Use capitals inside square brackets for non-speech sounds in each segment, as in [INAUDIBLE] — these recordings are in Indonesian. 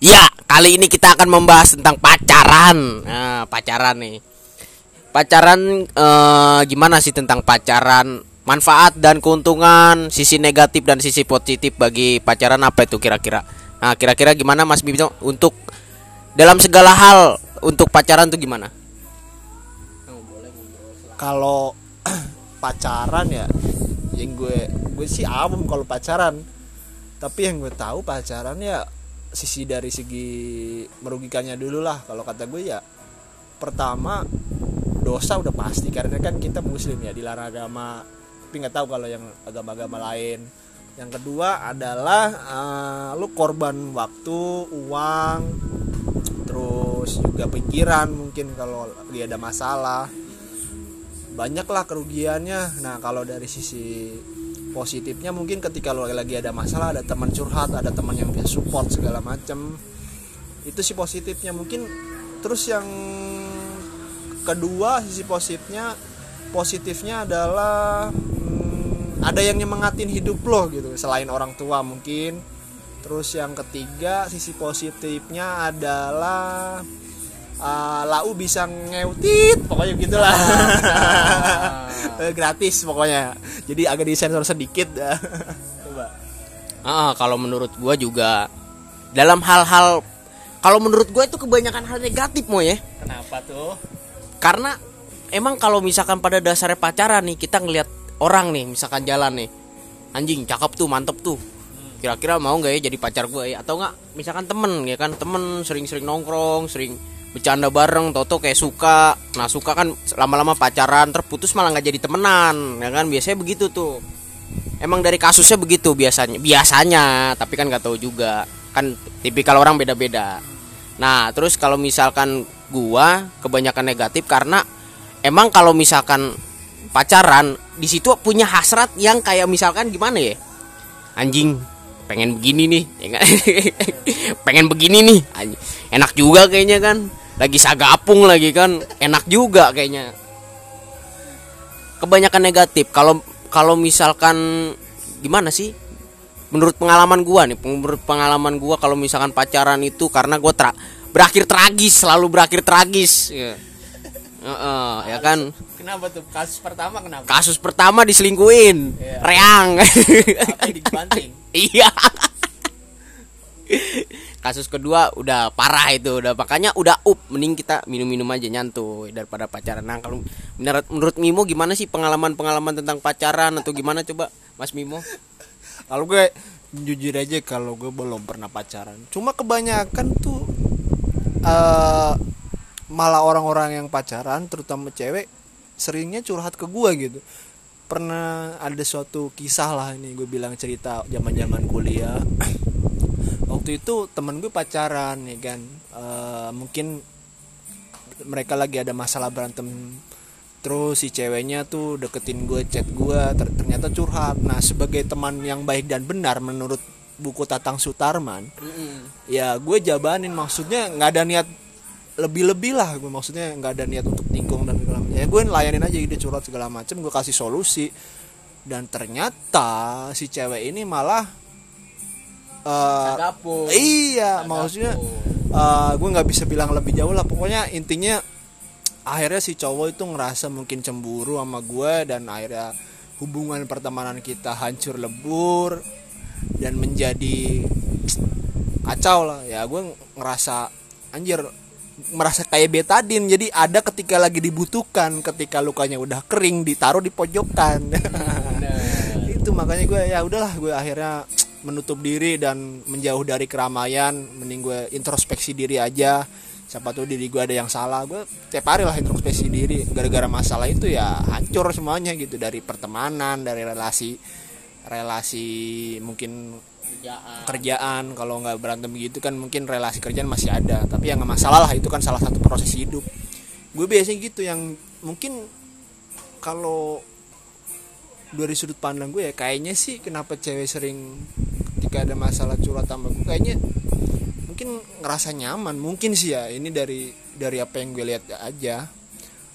Ya, kali ini kita akan membahas tentang pacaran. Nah, pacaran nih. Pacaran eh, gimana sih tentang pacaran? Manfaat dan keuntungan, sisi negatif dan sisi positif bagi pacaran apa itu kira-kira? Nah, kira-kira gimana Mas Bibito untuk dalam segala hal untuk pacaran tuh gimana? kalau [CLEARS THROAT] pacaran ya yang gue gue sih awam kalau pacaran tapi yang gue tahu pacaran ya sisi dari segi merugikannya dulu lah. Kalau kata gue ya pertama dosa udah pasti. Karena kan kita muslim ya dilarang agama. Tapi nggak tahu kalau yang agama-agama lain. Yang kedua adalah eh, lu korban waktu uang terus juga pikiran mungkin kalau lagi ada masalah. Banyaklah kerugiannya. Nah kalau dari sisi positifnya mungkin ketika lo lagi ada masalah ada teman curhat ada teman yang bisa support segala macam itu sih positifnya. Mungkin terus yang kedua sisi positifnya positifnya adalah hmm, ada yang nyemangatin hidup lo gitu selain orang tua mungkin. Terus yang ketiga sisi positifnya adalah uh, lau bisa ngeutit pokoknya gitulah. [LAUGHS] Eh, gratis pokoknya. Jadi agak disensor sedikit. [LAUGHS] Coba. Ah, kalau menurut gua juga dalam hal-hal kalau menurut gua itu kebanyakan hal negatif mo ya. kenapa tuh? Karena emang kalau misalkan pada dasarnya pacaran nih kita ngelihat orang nih misalkan jalan nih. Anjing cakep tuh mantep tuh. Kira-kira mau nggak ya jadi pacar gue ya? Atau nggak misalkan temen ya kan? Temen sering-sering nongkrong sering bercanda bareng toto kayak suka. Nah suka kan lama-lama pacaran terputus malah nggak jadi temenan ya kan? Biasanya begitu tuh. Emang dari kasusnya begitu biasanya biasanya tapi kan nggak tahu juga. Kan tipikal orang beda-beda. Nah terus kalau misalkan gua kebanyakan negatif karena emang kalau misalkan pacaran di situ punya hasrat yang kayak misalkan gimana ya? Anjing pengen begini nih ya kan? [LAUGHS] pengen begini nih enak juga kayaknya kan lagi sagapung lagi kan enak juga kayaknya. Kebanyakan negatif. Kalau kalau misalkan gimana sih? Menurut pengalaman gua nih menurut pengalaman gua kalau misalkan pacaran itu karena gua tra berakhir tragis selalu berakhir tragis ya. Heeh, ya kan? kenapa tuh? Kasus pertama kenapa? Kasus pertama diselingkuin Iya. reang. Dibanting? [LAUGHS] Iya kasus kedua udah parah itu udah makanya udah up mending kita minum-minum aja nyantuy daripada pacaran. Nah kalau menurut menurut Mimo gimana sih pengalaman-pengalaman tentang pacaran atau gimana coba Mas Mimo? Kalau gue jujur aja kalau gue belum pernah pacaran. Cuma kebanyakan tuh eh malah orang-orang yang pacaran terutama cewek seringnya curhat ke gue gitu. Pernah ada suatu kisah lah ini gue bilang cerita zaman zaman kuliah waktu itu temen gue pacaran ya kan? Eh, mungkin mereka lagi ada masalah berantem. Terus si ceweknya tuh deketin gue chat gue ter- ternyata curhat. Nah sebagai teman yang baik dan benar menurut buku Tatang Sutarman ya gue jabanin. Maksudnya nggak ada niat lebih-lebih lah gue. Maksudnya nggak ada niat untuk tikung dan segala macam. Ya gue layanin aja dia curhat segala macam. Gue kasih solusi. Dan ternyata si cewek ini malah eh, Sagapung. iya maksudnya eh, gue nggak bisa bilang lebih jauh lah. Pokoknya intinya akhirnya si cowok itu ngerasa mungkin cemburu sama gue dan akhirnya hubungan pertemanan kita hancur lebur dan menjadi kacau lah. Ya gue ngerasa anjir merasa kayak betadin jadi ada ketika lagi dibutuhkan ketika lukanya udah kering ditaruh di pojokan. [LAUGHS] Itu makanya gue ya udahlah gue akhirnya menutup diri dan menjauh dari keramaian mending gue introspeksi diri aja. Siapa tahu diri gue ada yang salah. Gue tiap hari lah introspeksi diri. Gara-gara masalah itu ya hancur semuanya gitu. Dari pertemanan dari relasi relasi mungkin kerjaan. kalau nggak berantem gitu kan mungkin relasi kerjaan masih ada. Tapi yang nggak masalah lah itu kan salah satu proses hidup. Gue biasanya gitu yang mungkin kalau dari sudut pandang gue ya kayaknya sih kenapa cewek sering ketika ada masalah curhat sama gue kayaknya mungkin ngerasa nyaman. Mungkin sih ya ini dari dari apa yang gue lihat aja.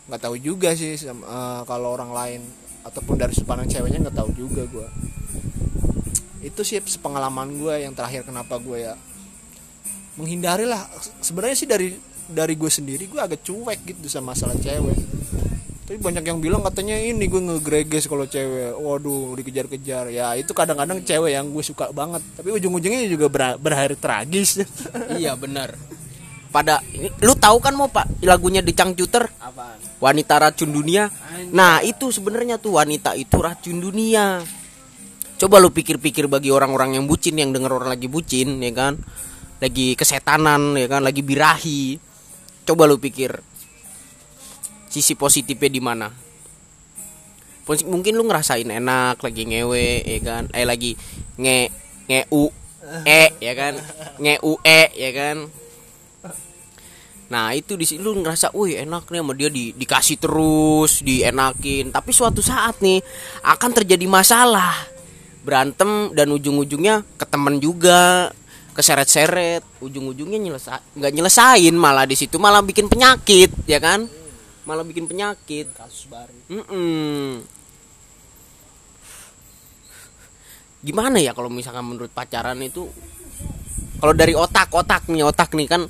Nggak tahu juga sih sama- eh, kalau orang lain ataupun dari sudut pandang ceweknya nggak tahu juga gue itu sih pengalaman gue yang terakhir kenapa gue ya menghindari lah sebenarnya sih dari dari gue sendiri gue agak cuek gitu sama masalah cewek tapi banyak yang bilang katanya ini gue ngegreges kalau cewek. Waduh dikejar-kejar. Ya itu kadang-kadang cewek yang gue suka banget. Tapi ujung-ujungnya juga ber berakhir tragis. [LAUGHS] Iya benar. Pada ini, lu tahu kan mau pak lagunya di Cangcuter apaan? Wanita racun dunia. Nah itu sebenarnya tuh wanita itu racun dunia. Coba lu pikir-pikir bagi orang-orang yang bucin yang denger orang lagi bucin ya kan? Lagi kesetanan ya kan? Lagi birahi. Coba lu pikir sisi positifnya di mana? Mungkin lu ngerasain enak lagi ngewe ya kan? Eh lagi nge nge u e ya kan? Nge u e ya kan? Nah itu di situ lu ngerasa wih enak nih sama dia di, dikasih terus dienakin. Tapi suatu saat nih akan terjadi masalah. Berantem dan ujung-ujungnya ke temen juga keseret-seret ujung-ujungnya nyelesa nggak nyelesain malah di situ malah bikin penyakit ya kan malah bikin penyakit. Kasus baru. Mm -mm. gimana ya kalau misalkan menurut pacaran itu kalau dari otak otak nih otak nih kan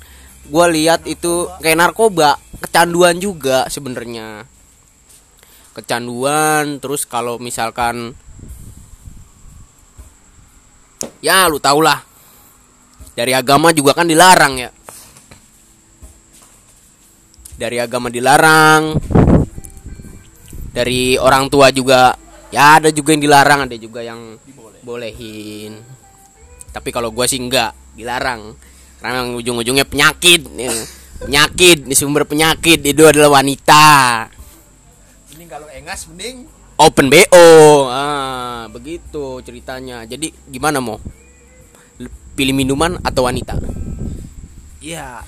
gue lihat itu kayak narkoba kecanduan juga sebenarnya. Kecanduan terus kalau misalkan ya lu tau lah dari agama juga kan dilarang ya dari agama dilarang. Dari orang tua juga ya ada juga yang dilarang ada juga yang bolehin tapi kalau gue sih enggak dilarang. Karena yang ujung-ujungnya penyakit penyakit ini sumber penyakit itu adalah wanita. Ini kalau engas mending open bo ah begitu ceritanya. Jadi gimana mau pilih minuman atau wanita Iya.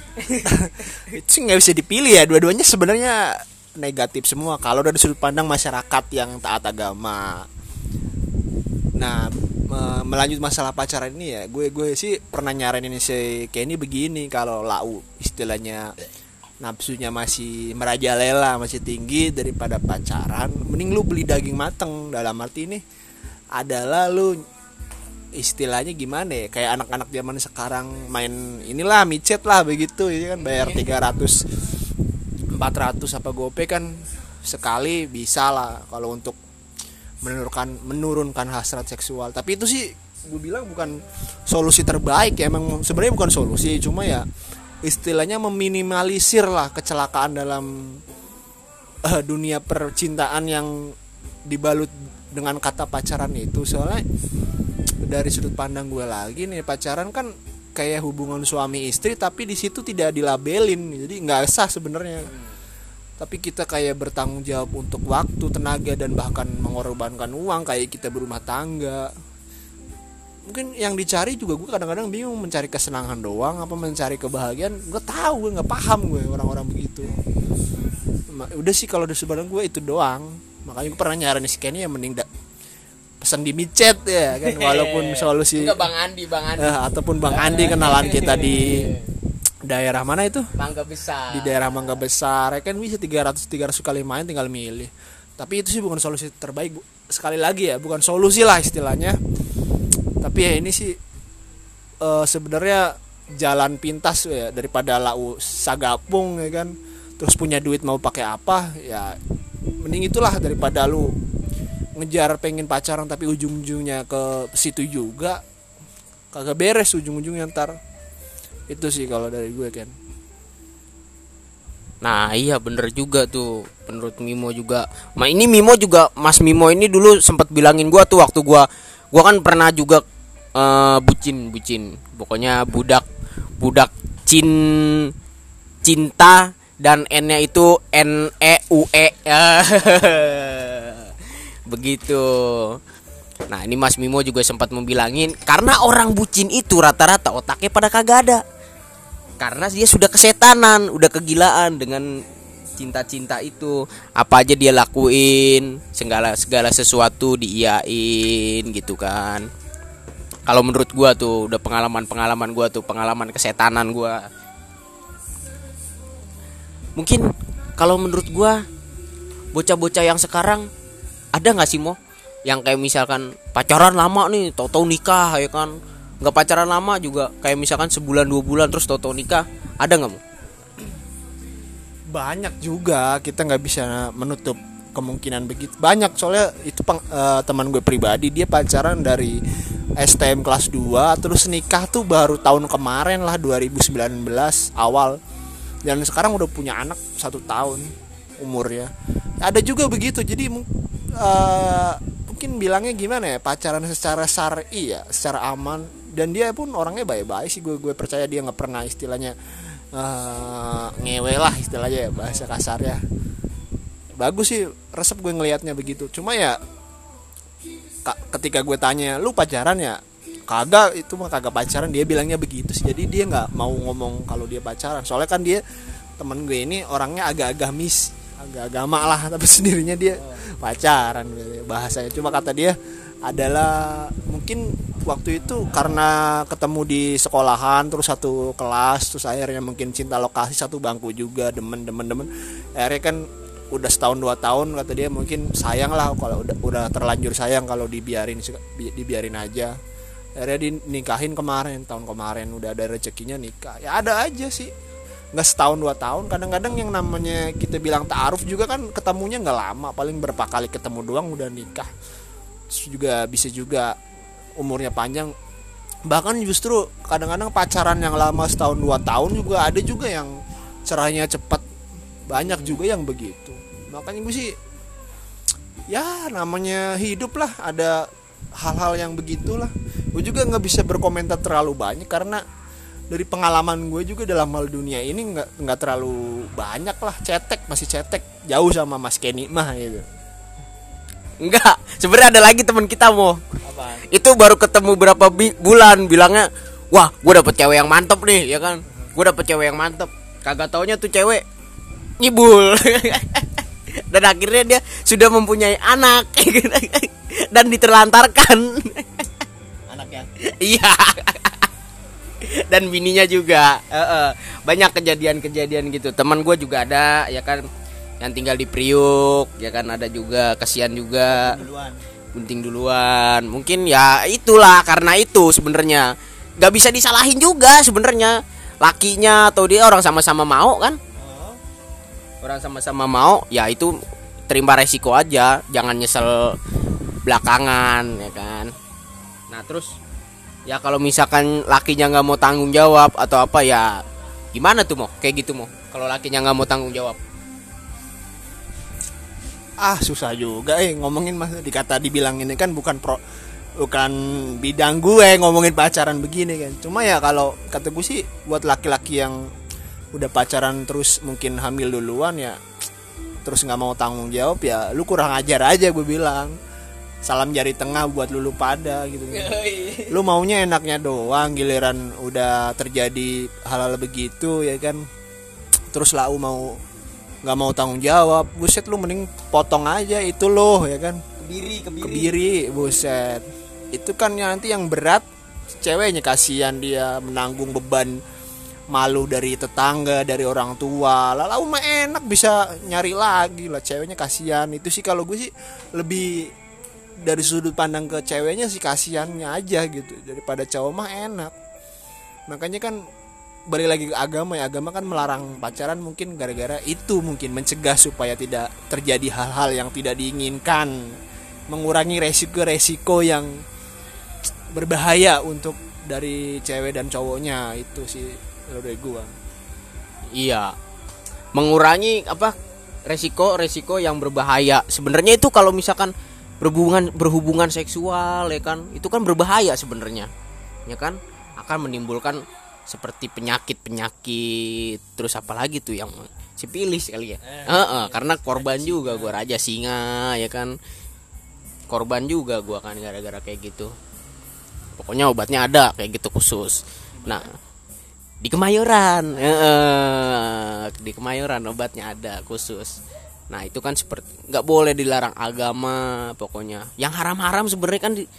[LAUGHS] itu nggak bisa dipilih ya. Dua-duanya sebenarnya negatif semua. Kalau dari sudut pandang masyarakat yang taat agama. Nah, me melanjut masalah pacaran ini ya, gue gue sih pernah nyaranin si Kenny begini kalau lau istilahnya nafsunya masih merajalela masih tinggi daripada pacaran mending lu beli daging mateng dalam arti ini adalah lu istilahnya gimana ya? Kayak anak-anak zaman sekarang main inilah micet lah begitu ya kan? Bayar 300 400 apa gope kan sekali bisa lah kalau untuk menurunkan menurunkan hasrat seksual. Tapi itu sih gue bilang bukan solusi terbaik ya emang sebenarnya bukan solusi cuma ya istilahnya meminimalisir lah kecelakaan dalam uh, dunia percintaan yang dibalut dengan kata pacaran itu. Soalnya dari sudut pandang gue lagi nih pacaran kan kayak hubungan suami istri tapi di situ tidak dilabelin. Jadi nggak sah sebenarnya. Tapi kita kayak bertanggung jawab untuk waktu tenaga dan bahkan mengorbankan uang kayak kita berumah tangga. Mungkin yang dicari juga gue kadang-kadang bingung mencari kesenangan doang apa mencari kebahagiaan. Gue tahu gue nggak paham gue orang-orang begitu. Udah sih kalau di sebenarnya gue itu doang. Makanya gue pernah nyaranin si Kenny ya mending pesan di micet ya kan? [LAUGHS] Walaupun solusi Enggak Bang Andi Bang Andi. Eh, ataupun Bang Andi kenalan kita di [LAUGHS] daerah mana itu? Mangga Besar. Di daerah Mangga Besar. Ya kan bisa 300 300 kali main tinggal milih. Tapi itu sih bukan solusi terbaik bu. sekali lagi ya bukan solusi lah istilahnya. Tapi ya ini sih uh, sebenarnya jalan pintas ya daripada lau sagapung ya kan? Terus punya duit mau pakai apa ya mending itulah daripada lu ngejar pengen pacaran tapi ujung-ujungnya ke situ juga kagak beres ujung-ujungnya ntar. Itu sih kalau dari gue kan Nah iya bener juga tuh Menurut Mimo juga. Ma ini Mimo juga Mas Mimo ini dulu sempat bilangin gua tuh waktu gua Gua kan pernah juga uh, Bucin Bucin. Pokoknya budak Budak cin Cinta Dan N nya itu N E U E begitu. Nah ini Mas Mimo juga sempat membilangin karena orang bucin itu rata-rata otaknya pada kagak ada. Karena dia sudah kesetanan udah kegilaan dengan cinta-cinta itu. Apa aja dia lakuin segala segala sesuatu diiyain gitu kan. Kalau menurut gua tuh udah pengalaman-pengalaman gua tuh pengalaman kesetanan gua. Mungkin kalau menurut gua bocah-bocah yang sekarang ada nggak sih mo? Yang kayak misalkan pacaran lama nih tau-tau nikah ya kan? Nggak pacaran lama juga kayak misalkan sebulan dua bulan terus toto nikah ada nggak mau banyak juga kita nggak bisa menutup kemungkinan begitu banyak. Soalnya itu peng, eh, teman gue pribadi dia pacaran dari STM kelas 2 terus nikah tuh baru tahun kemarin lah 2019 awal. Dan sekarang udah punya anak satu tahun umurnya. Ada juga begitu jadi eh, mungkin bilangnya gimana ya pacaran secara syar'i ya secara aman dan dia pun orangnya baik-baik sih gue gue percaya dia nggak pernah istilahnya eh, ngewe lah istilahnya ya bahasa kasarnya. Bagus sih resep gue ngelihatnya begitu cuma ya ka- ketika gue tanya lu pacaran ya? Kagak itu mah kagak pacaran. Dia bilangnya begitu sih jadi dia nggak mau ngomong kalau dia pacaran. Soalnya kan dia temen gue ini orangnya agak agamis agak agama lah [LAUGHS] tapi sendirinya dia pacaran. Bahasanya cuma kata dia adalah mungkin waktu itu karena ketemu di sekolahan terus satu kelas terus akhirnya mungkin cinta lokasi satu bangku juga demen demen demen. Akhirnya kan udah setahun dua tahun kata dia mungkin sayang lah kalau udah udah terlanjur sayang kalau dibiarin bi- dibiarin aja. Akhirnya dinikahin kemarin tahun kemarin udah ada rezekinya nikah. Ya ada aja sih nggak setahun dua tahun. Kadang-kadang yang namanya kita bilang taaruf juga kan ketemunya nggak lama. Paling berapa kali ketemu doang udah nikah. Terus juga bisa juga umurnya panjang. Bahkan justru kadang-kadang pacaran yang lama setahun dua tahun juga ada juga yang cerahnya cepat banyak juga yang begitu. Makanya gue sih ya namanya hidup lah. Ada hal-hal yang begitulah. Gue juga nggak bisa berkomentar terlalu banyak karena dari pengalaman gue juga dalam hal dunia ini nggak nggak terlalu banyak lah cetek masih cetek jauh sama Mas Kenny mah gitu Enggak, sebenarnya ada lagi teman kita mau. Itu baru ketemu berapa bi- bulan bilangnya, "Wah, gue dapet cewek yang mantep nih," ya kan? Gue dapet cewek yang mantep. Kagak taunya tuh cewek nyibul. [LAUGHS] Dan akhirnya dia sudah mempunyai anak [LAUGHS] dan diterlantarkan. anaknya Iya. [LAUGHS] Dan bininya juga. Heeh. Banyak kejadian-kejadian gitu. Teman gue juga ada, ya kan, yang tinggal di Priuk, ya kan ada juga kasihan juga. Duluan. Gunting duluan. Mungkin ya itulah karena itu sebenarnya. Nggak bisa disalahin juga sebenarnya. Lakinya atau dia orang sama-sama mau kan? Orang sama-sama mau ya itu terima resiko aja. Jangan nyesel belakangan ya kan? Nah terus ya kalau misalkan lakinya nggak mau tanggung jawab atau apa ya gimana tuh mau kayak gitu mau kalau lakinya nggak mau tanggung jawab. Ah susah juga eh. Ngomongin mas dikata dibilang ini kan bukan pro bukan bidang gue ngomongin pacaran begini kan. Cuma ya kalau kata gue sih buat laki-laki yang udah pacaran terus mungkin hamil duluan ya terus nggak mau tanggung jawab ya lu kurang ajar aja gue bilang salam jari tengah buat lu, lu pada gitu. Lu maunya enaknya doang giliran udah terjadi hal-hal begitu ya kan? Terus lau mau nggak mau tanggung jawab. Buset lu mending potong aja itu loh ya kan? Kebiri kebiri. Buset. Itu kan nanti yang berat ceweknya kasihan dia menanggung beban malu dari tetangga dari orang tua. Lalu mah enak bisa nyari lagi lah ceweknya kasihan. Itu sih kalau gue sih lebih dari sudut pandang ke ceweknya sih kasihannya aja gitu. Daripada cowok mah enak. Makanya kan balik lagi ke agama ya. Agama kan melarang pacaran mungkin gara-gara itu mungkin mencegah supaya tidak terjadi hal-hal yang tidak diinginkan. Mengurangi resiko-resiko yang berbahaya untuk dari cewek dan cowoknya. Itu sih dari gua. Iya. Mengurangi apa resiko resiko yang berbahaya. Sebenarnya itu kalau misalkan berhubungan berhubungan seksual ya kan, itu kan berbahaya sebenarnya. Ya kan? Akan menimbulkan seperti penyakit-penyakit terus apalagi tuh yang sipilis kali ya. Heeh, karena korban juga gua raja singa ya kan. Korban juga gua kan gara-gara kayak gitu. Pokoknya obatnya ada kayak gitu khusus. Nah, di Kemayoran Heeh, di Kemayoran obatnya ada khusus nah itu kan seperti nggak boleh dilarang agama pokoknya. Yang haram-haram sebenarnya kan di-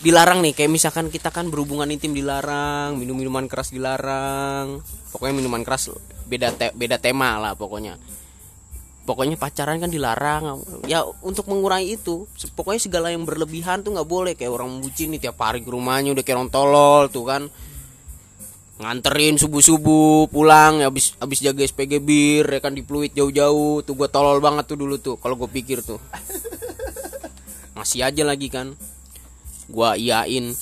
dilarang nih. Kayak misalkan kita kan berhubungan intim dilarang minum minuman keras dilarang. Pokoknya minuman keras beda te- beda tema lah pokoknya. Pokoknya pacaran kan dilarang. Ya untuk mengurangi itu pokoknya segala yang berlebihan tuh nggak boleh. Kayak orang membucin nih tiap hari ke rumahnya udah kayak orang tolol tuh kan nganterin subuh subuh pulang ya abis abis jaga SPG bir ya kan di Pluit jauh-jauh. Tuh gue tolol banget tuh dulu tuh kalau gue pikir tuh. Masih aja lagi kan. Gue iyain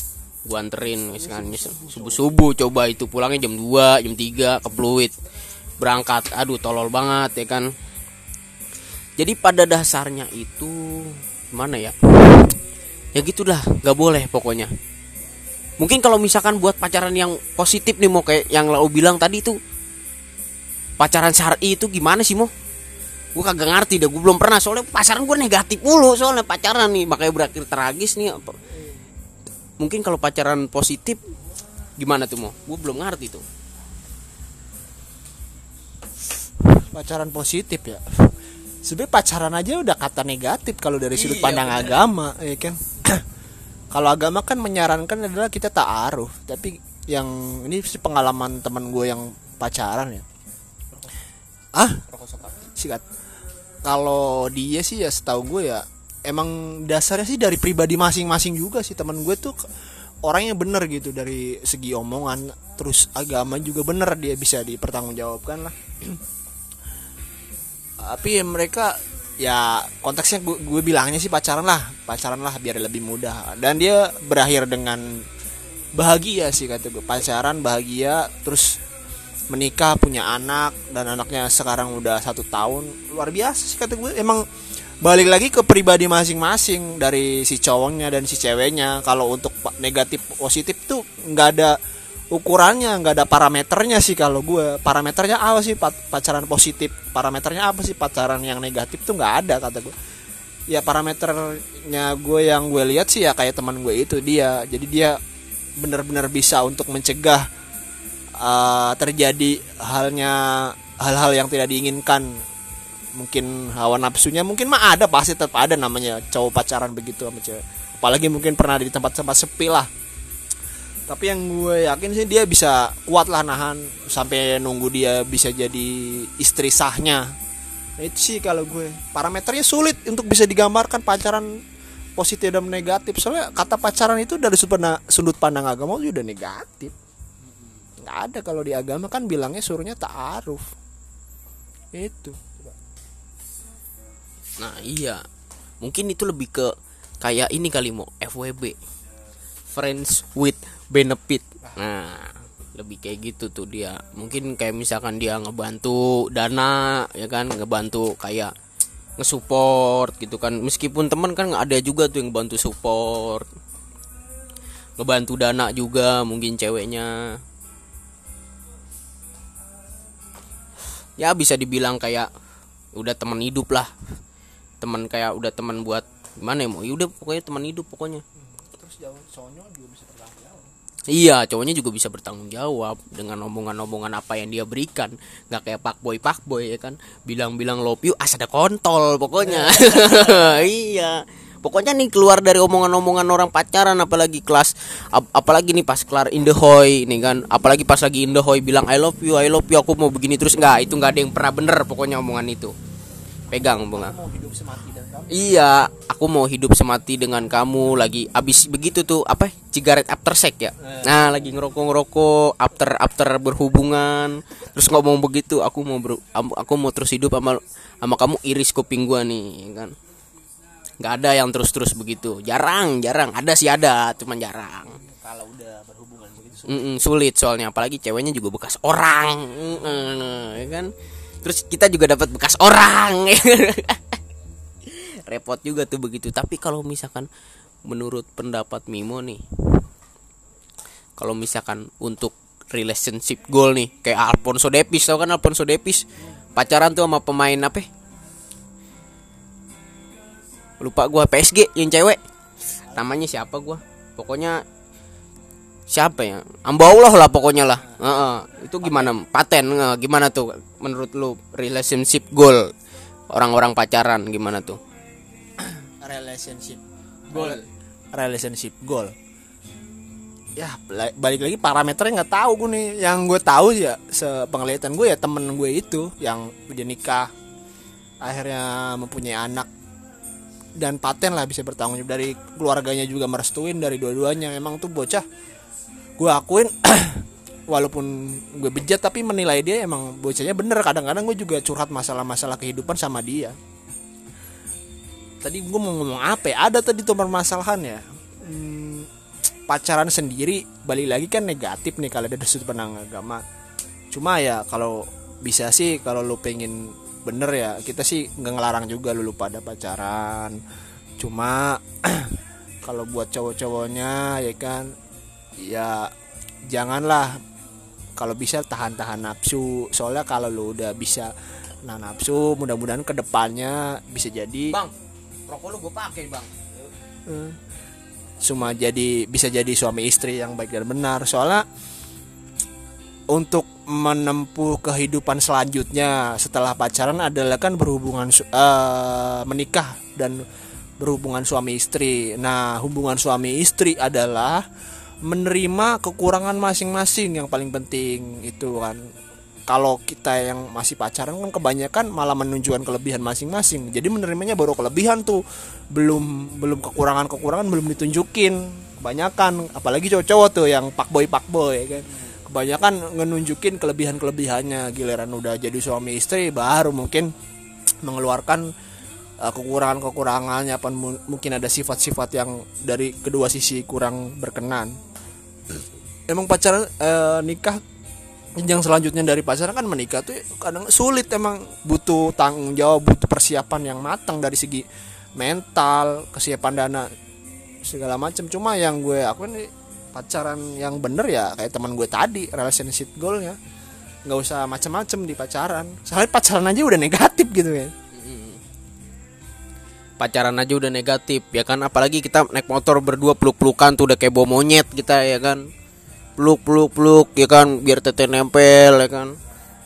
gue anterin misalkan subuh subuh coba itu pulangnya jam 2 jam 3 ke Pluit. Berangkat aduh tolol banget ya kan. Jadi pada dasarnya itu mana ya? Ya gitulah nggak boleh pokoknya mungkin kalau misalkan buat pacaran yang positif nih mau kayak yang lo bilang tadi itu pacaran syari itu gimana sih mau gue kagak ngerti deh gue belum pernah. Soalnya pacaran gue negatif mulu soalnya pacaran nih. Makanya berakhir tragis nih mungkin kalau pacaran positif gimana tuh mau gue belum ngerti tuh. Pacaran positif ya. Sebenarnya pacaran aja udah kata negatif kalau dari sudut iya, pandang bener. agama ya kan kalau agama kan menyarankan adalah kita ta'aruf. Tapi yang ini sih pengalaman teman gue yang pacaran ya. Ah sikat. Kalau dia sih ya setahu gue ya emang dasarnya sih dari pribadi masing-masing juga sih. Teman gue tuh orangnya bener gitu dari segi omongan. Terus agama juga bener dia bisa dipertanggungjawabkan lah. [CLEARS THROAT] Tapi mereka ya konteksnya gue, bilangnya sih pacaran lah pacaran lah biar lebih mudah. Dan dia berakhir dengan bahagia sih kata gue pacaran bahagia terus menikah punya anak dan anaknya sekarang udah satu tahun. Luar biasa sih kata gue emang balik lagi ke pribadi masing-masing dari si cowoknya dan si ceweknya. Kalau untuk negatif positif tuh nggak ada ukurannya nggak ada parameternya sih kalau gue parameternya apa sih? Pacaran positif. Parameternya apa sih? Pacaran yang negatif tuh nggak ada kata gue ya parameternya gue yang gue lihat sih ya kayak teman gue itu dia. Jadi dia benar-benar bisa untuk mencegah uh, terjadi halnya hal-hal yang tidak diinginkan. Mungkin hawa nafsunya mungkin mah ada pasti tetap ada namanya cowok pacaran begitu sama cewek. Apalagi mungkin pernah di tempat-tempat sepi lah tapi yang gue yakin sih dia bisa kuat lah nahan sampai nunggu dia bisa jadi istri sahnya. Nah, itu sih kalau gue. Parameternya sulit untuk bisa digambarkan pacaran positif dan negatif. Soalnya kata pacaran itu dari sudut pandang agama itu udah negatif. Nggak ada kalau di agama kan bilangnya suruhnya ta'aruf. Itu. Nah iya. Mungkin itu lebih ke kayak ini kali mau FWB friends with benefit. Nah lebih kayak gitu tuh dia. Mungkin kayak misalkan dia ngebantu dana ya kan? Ngebantu kayak ngesupport gitu kan. Meskipun teman kan nggak ada juga tuh yang ngebantu support. Ngebantu dana juga mungkin ceweknya. Ya bisa dibilang kayak udah teman hidup lah. Teman kayak udah teman buat gimana ya mau ya udah pokoknya teman hidup pokoknya juga bisa Iya, cowoknya juga bisa bertanggung jawab dengan omongan-omongan apa yang dia berikan. Gak kayak pak boy pak boy ya kan, bilang-bilang love you, asal ada kontol pokoknya. [LAUGHS] iya, pokoknya nih keluar dari omongan-omongan orang pacaran, apalagi kelas, ap apalagi nih pas kelar in the hoy, nih kan, apalagi pas lagi in the hoy bilang I love you, I love you, aku mau begini terus nggak, itu nggak ada yang pernah bener pokoknya omongan itu. Pegang bunga. Iya, aku mau hidup semati dengan kamu lagi abis begitu tuh apa? Cigaret after sex ya. Nah, lagi ngerokok-ngerokok after after berhubungan. Terus ngomong begitu, aku mau ber, aku mau terus hidup sama sama kamu iris kuping gua nih, kan. Gak ada yang terus-terus begitu. Jarang, jarang. Ada sih ada, cuman jarang. Kalau udah berhubungan begitu sulit. Mm -mm, sulit soalnya apalagi ceweknya juga bekas orang. Mm -mm, ya kan? Terus kita juga dapat bekas orang. [LAUGHS] repot juga tuh begitu. Tapi kalau misalkan menurut pendapat Mimo nih kalau misalkan untuk relationship goal nih kayak Alfonso Depis tau kan Alfonso Depis pacaran tuh sama pemain apa? Lupa gua PSG yang cewek. Namanya siapa gua? Pokoknya siapa ya? Amba Allah lah pokoknya lah. Uh -uh. itu gimana? Paten uh, gimana tuh menurut lu relationship goal orang-orang pacaran gimana tuh? Relationship goal. Relationship goal. Ya balik lagi parameternya nggak tahu gue nih. Yang gue tahu ya sepenglihatan gue ya temen gue itu yang udah nikah akhirnya mempunyai anak dan paten lah bisa bertanggung jawab. Dari keluarganya juga merestuin dari dua-duanya. Emang tuh bocah gue akuin [CLEARS THROAT] walaupun gue bejat tapi menilai dia emang bocahnya bener. Kadang-kadang gue juga curhat masalah-masalah kehidupan sama dia. Tadi gue mau ngomong apa ya? Ada tadi tuh permasalahan ya. Hmm, pacaran sendiri balik lagi kan negatif nih kalau dari sudut pandang agama. Cuma ya kalau bisa sih kalau lu pengen bener ya kita sih nggak ngelarang juga lu pada pacaran. Cuma [CLEARS THROAT] kalau buat cowok-cowoknya ya kan ya janganlah. Kalau bisa tahan-tahan nafsu. Soalnya kalau lu udah bisa nah nafsu mudah-mudahan ke depannya bisa jadi bang rokok lu gue pakai bang. Cuma jadi bisa jadi suami istri yang baik dan benar. Soalnya untuk menempuh kehidupan selanjutnya setelah pacaran adalah kan berhubungan eh, menikah dan berhubungan suami istri. Nah, hubungan suami istri adalah menerima kekurangan masing-masing yang paling penting itu kan. Kalau kita yang masih pacaran kan kebanyakan malah menunjukkan kelebihan masing-masing. Jadi menerimanya baru kelebihan tuh, belum belum kekurangan-kekurangan belum ditunjukin. Kebanyakan apalagi cowok-cowok tuh yang pak boy pak boy kan kebanyakan ngenunjukin kelebihan-kelebihannya giliran udah jadi suami istri baru mungkin mengeluarkan uh, kekurangan-kekurangannya apa mu- mungkin ada sifat-sifat yang dari kedua sisi kurang berkenan. Emang pacaran eh, nikah yang selanjutnya dari pacaran kan menikah tuh kadang sulit emang. Butuh tanggung jawab butuh persiapan yang matang dari segi mental kesiapan dana segala macam cuma yang gue aku nih pacaran yang bener ya kayak teman gue tadi relationship goalnya. Nggak usah macam-macam di pacaran. Soalnya pacaran aja udah negatif gitu ya pacaran aja udah negatif ya kan? Apalagi kita naik motor berdua peluk-pelukan tuh udah kayak bawa monyet kita ya kan? Peluk peluk peluk ya kan? Biar tete nempel ya kan?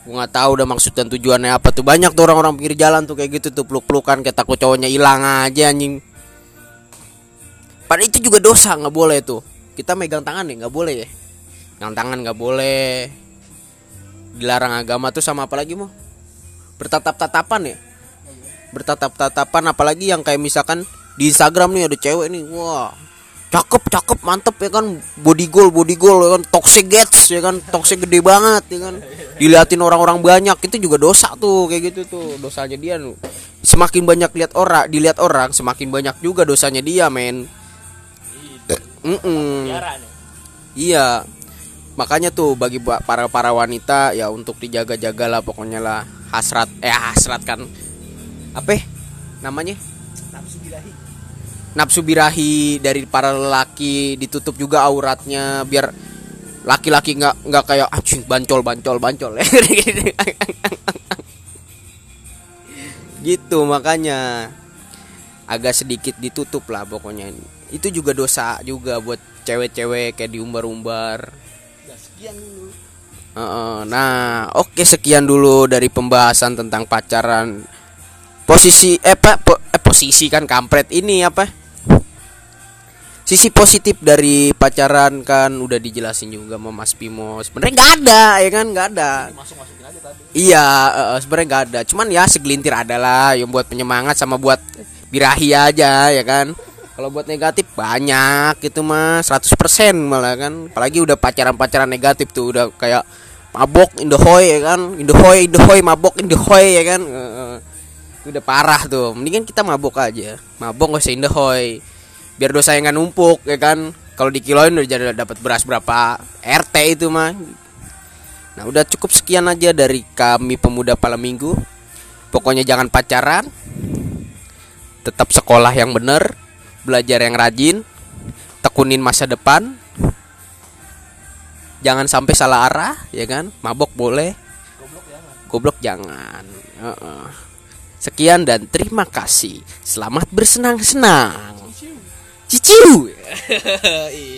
Gua nggak tahu udah maksud dan tujuannya apa tuh. Banyak tuh orang-orang pinggir jalan tuh kayak gitu tuh peluk pelukan kayak takut cowoknya hilang aja anjing. Padahal itu juga dosa nggak boleh tuh. Kita megang tangan nih nggak boleh ya. Megang tangan nggak boleh. Dilarang agama tuh sama apa lagi mau bertatap-tatapan ya bertatap-tatapan apalagi yang kayak misalkan di Instagram nih ada cewek nih wah cakep cakep mantep ya kan? Body goal body goal ya kan? Toxic gets ya kan? Toxic gede banget ya kan? Diliatin orang-orang banyak itu juga dosa tuh kayak gitu tuh. Dosanya dia semakin banyak lihat orang dilihat orang semakin banyak juga dosanya dia men. Mm-mm. Iya. Makanya tuh bagi ba- para para wanita ya untuk dijaga-jaga lah pokoknya lah. Hasrat eh hasrat kan apa ya namanya? Nafsu birahi. Dari para lelaki ditutup juga auratnya biar laki-laki nggak nggak kayak anjing bancol bancol bancol. [LAUGHS] Gitu makanya agak sedikit ditutup lah pokoknya. Itu juga dosa juga buat cewek-cewek kayak diumbar-umbar. Heeh, nah oke sekian dulu dari pembahasan tentang pacaran posisi eh pak po- eh, posisi kan kampret ini apa? Sisi positif dari pacaran kan udah dijelasin juga sama Mas Pimo sebenarnya nggak ada ya kan? Nggak ada. Iya eh, sebenarnya nggak ada. Cuman ya segelintir ada lah yang buat penyemangat sama buat birahi aja ya kan? Kalau buat negatif banyak gitu mah 100% malah kan? Apalagi udah pacaran-pacaran negatif tuh udah kayak mabok indohoy ya kan? Indohoy indohoy mabok indohoy ya kan? Eh. Udah parah tuh. Mendingan kita mabok aja. Mabok gak usah indohoy biar dosa yang nggak numpuk ya kan? Kalau dikiloin udah jadi dapat beras berapa RT itu mah. Nah udah cukup sekian aja dari kami pemuda Pala Minggu. Pokoknya jangan pacaran. Tetap sekolah yang bener. Belajar yang rajin. Tekunin masa depan. Jangan sampai salah arah ya kan? Mabok boleh. Goblok jangan. Heeh. Sekian dan terima kasih. Selamat bersenang-senang. Ciciu [LAUGHS]